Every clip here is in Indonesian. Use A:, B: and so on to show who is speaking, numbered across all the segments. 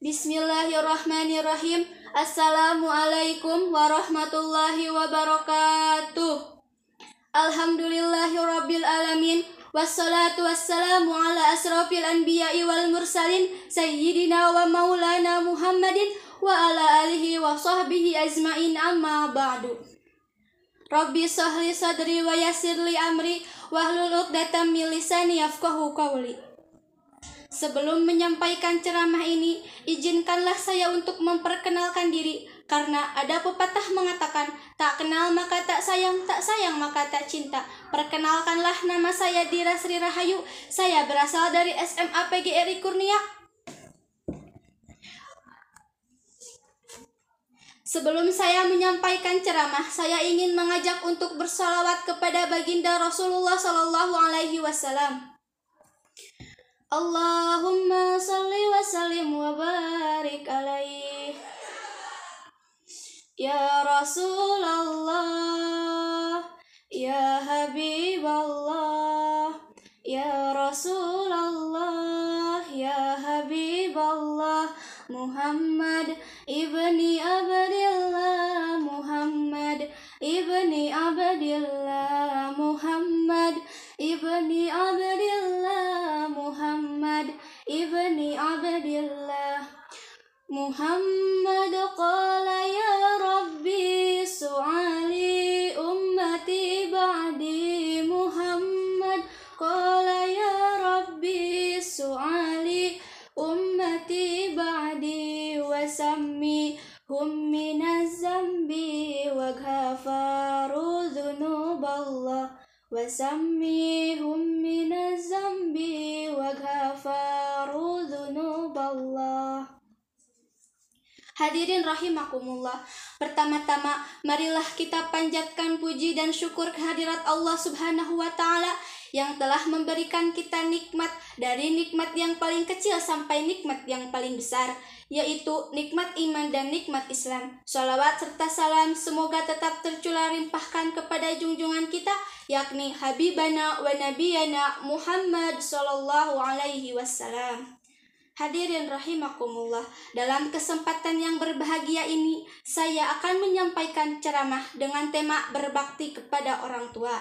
A: Bismillahirrahmanirrahim. Assalamualaikum warahmatullahi wabarakatuh. Alhamdulillahirabbil alamin. Wassalatu wassalamu ala asrafil anbiya'i wal mursalin sayyidina wa maulana Muhammadin wa ala alihi wa sahbihi ajmain amma ba'du. Rabbi sahli sadri wa yassirli amri wahlul 'uqdatam min lisani yafqahu qawli. Sebelum menyampaikan ceramah ini, izinkanlah saya untuk memperkenalkan diri karena ada pepatah mengatakan tak kenal maka tak sayang, tak sayang maka tak cinta. Perkenalkanlah nama saya Dira Sri Rahayu. Saya berasal dari SMA PGRI Kurnia Sebelum saya menyampaikan ceramah, saya ingin mengajak untuk bersalawat kepada baginda Rasulullah Sallallahu Alaihi Wasallam. Allahumma salli wa sallim wa barik alaih. Ya Rasulullah, Ya Habiballah, Ya Rasulullah, Ya Habiballah, Muhammad ibni Abdillah Muhammad ibni Abdillah Muhammad qala ya Rabbi su'ali ummati ba'di Muhammad qala ya Rabbi su'ali ummati ba'di wa sammihum minaz zambi wa ghafaru dhunuballah wa Hadirin rahimakumullah Pertama-tama marilah kita panjatkan puji dan syukur kehadirat Allah subhanahu wa ta'ala yang telah memberikan kita nikmat dari nikmat yang paling kecil sampai nikmat yang paling besar, yaitu nikmat iman dan nikmat Islam. Salawat serta salam semoga tetap tercurah limpahkan kepada junjungan kita, yakni Habibana wa Nabiyana Muhammad Sallallahu Alaihi Wasallam. Hadirin rahimakumullah, dalam kesempatan yang berbahagia ini, saya akan menyampaikan ceramah dengan tema berbakti kepada orang tua.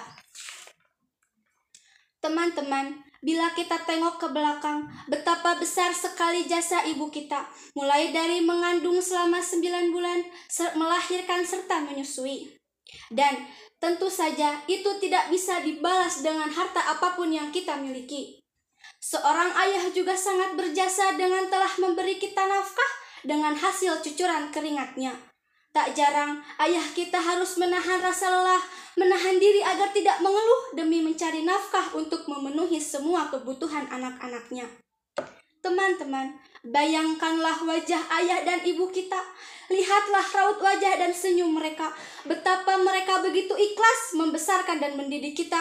A: Teman-teman, bila kita tengok ke belakang, betapa besar sekali jasa ibu kita, mulai dari mengandung selama 9 bulan, melahirkan serta menyusui. Dan tentu saja itu tidak bisa dibalas dengan harta apa pun yang kita miliki. Seorang ayah juga sangat berjasa dengan telah memberi kita nafkah dengan hasil cucuran keringatnya. Tak jarang ayah kita harus menahan rasa lelah, menahan diri agar tidak mengeluh demi mencari nafkah untuk memenuhi semua kebutuhan anak-anaknya. Teman-teman, bayangkanlah wajah ayah dan ibu kita. Lihatlah raut wajah dan senyum mereka. Betapa mereka begitu ikhlas membesarkan dan mendidik kita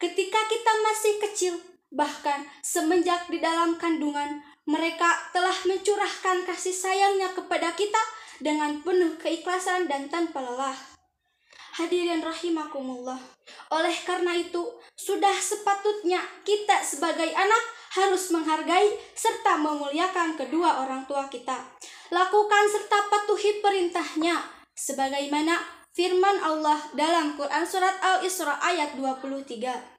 A: ketika kita masih kecil. Bahkan semenjak di dalam kandungan, mereka telah mencurahkan kasih sayangnya kepada kita dengan penuh keikhlasan dan tanpa lelah. Hadirin rahimakumullah. Oleh karena itu, sudah sepatutnya kita sebagai anak harus menghargai serta memuliakan kedua orang tua kita. Lakukan serta patuhi perintahnya sebagaimana firman Allah dalam Quran surat Al-Isra ayat 23.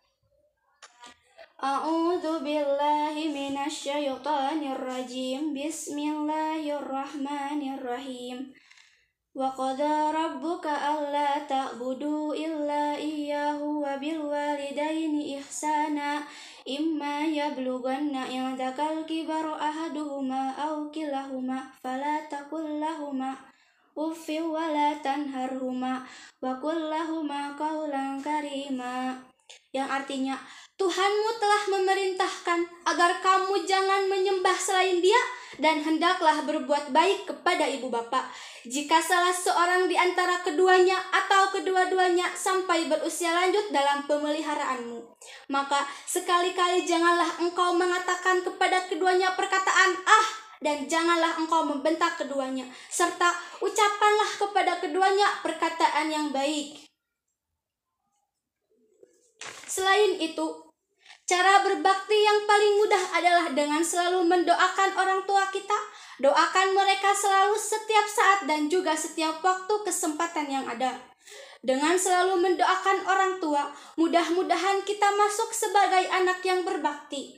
A: Billahi minasyaitonir rajim. Bismillahirrahmanirrahim. Wa qada rabbuka alla ta'budu illa iyyahu wa bil walidaini ihsana imma yablughanna indakal kibaru ahaduhuma aw kilahuma fala taqul lahumā uffin wa la tanharhuma wa qul lahumā qawlan karīmā yang artinya Tuhanmu telah memerintahkan agar kamu jangan menyembah selain dia dan hendaklah berbuat baik kepada ibu bapak. Jika salah seorang di antara keduanya atau kedua-duanya sampai berusia lanjut dalam pemeliharaanmu, maka sekali-kali janganlah engkau mengatakan kepada keduanya perkataan ah dan janganlah engkau membentak keduanya, serta ucapkanlah kepada keduanya perkataan yang baik. Selain itu, Cara berbakti yang paling mudah adalah dengan selalu mendoakan orang tua kita. Doakan mereka selalu setiap saat dan juga setiap waktu kesempatan yang ada. Dengan selalu mendoakan orang tua, mudah-mudahan kita masuk sebagai anak yang berbakti.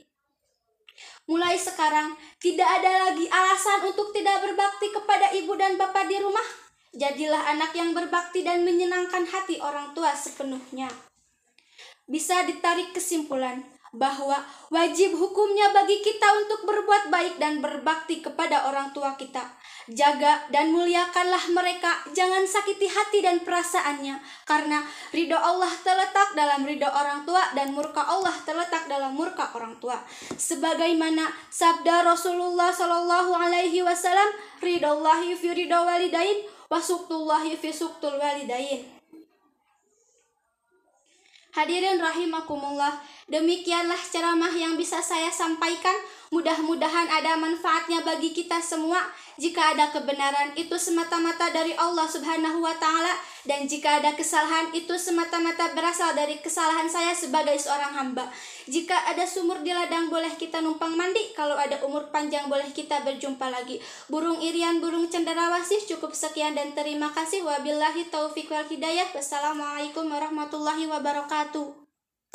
A: Mulai sekarang, tidak ada lagi alasan untuk tidak berbakti kepada ibu dan bapak di rumah. Jadilah anak yang berbakti dan menyenangkan hati orang tua sepenuhnya. Bisa ditarik kesimpulan, bahwa wajib hukumnya bagi kita untuk berbuat baik dan berbakti kepada orang tua kita. Jaga dan muliakanlah mereka, jangan sakiti hati dan perasaannya, karena ridho Allah terletak dalam ridho orang tua dan murka Allah terletak dalam murka orang tua. Sebagaimana sabda Rasulullah Shallallahu Alaihi Wasallam, ridho Allahi fi ridho walidain, wasuktullahi fi suktul walidain. Hadirin rahimakumullah, demikianlah ceramah yang bisa saya sampaikan. Mudah-mudahan ada manfaatnya bagi kita semua. Jika ada kebenaran itu semata-mata dari Allah Subhanahu wa taala dan jika ada kesalahan itu semata-mata berasal dari kesalahan saya sebagai seorang hamba. Jika ada sumur di ladang boleh kita numpang mandi, kalau ada umur panjang boleh kita berjumpa lagi. Burung irian, burung cenderawasih cukup sekian dan terima kasih wabillahi taufiq wal hidayah. Wassalamualaikum warahmatullahi wabarakatuh.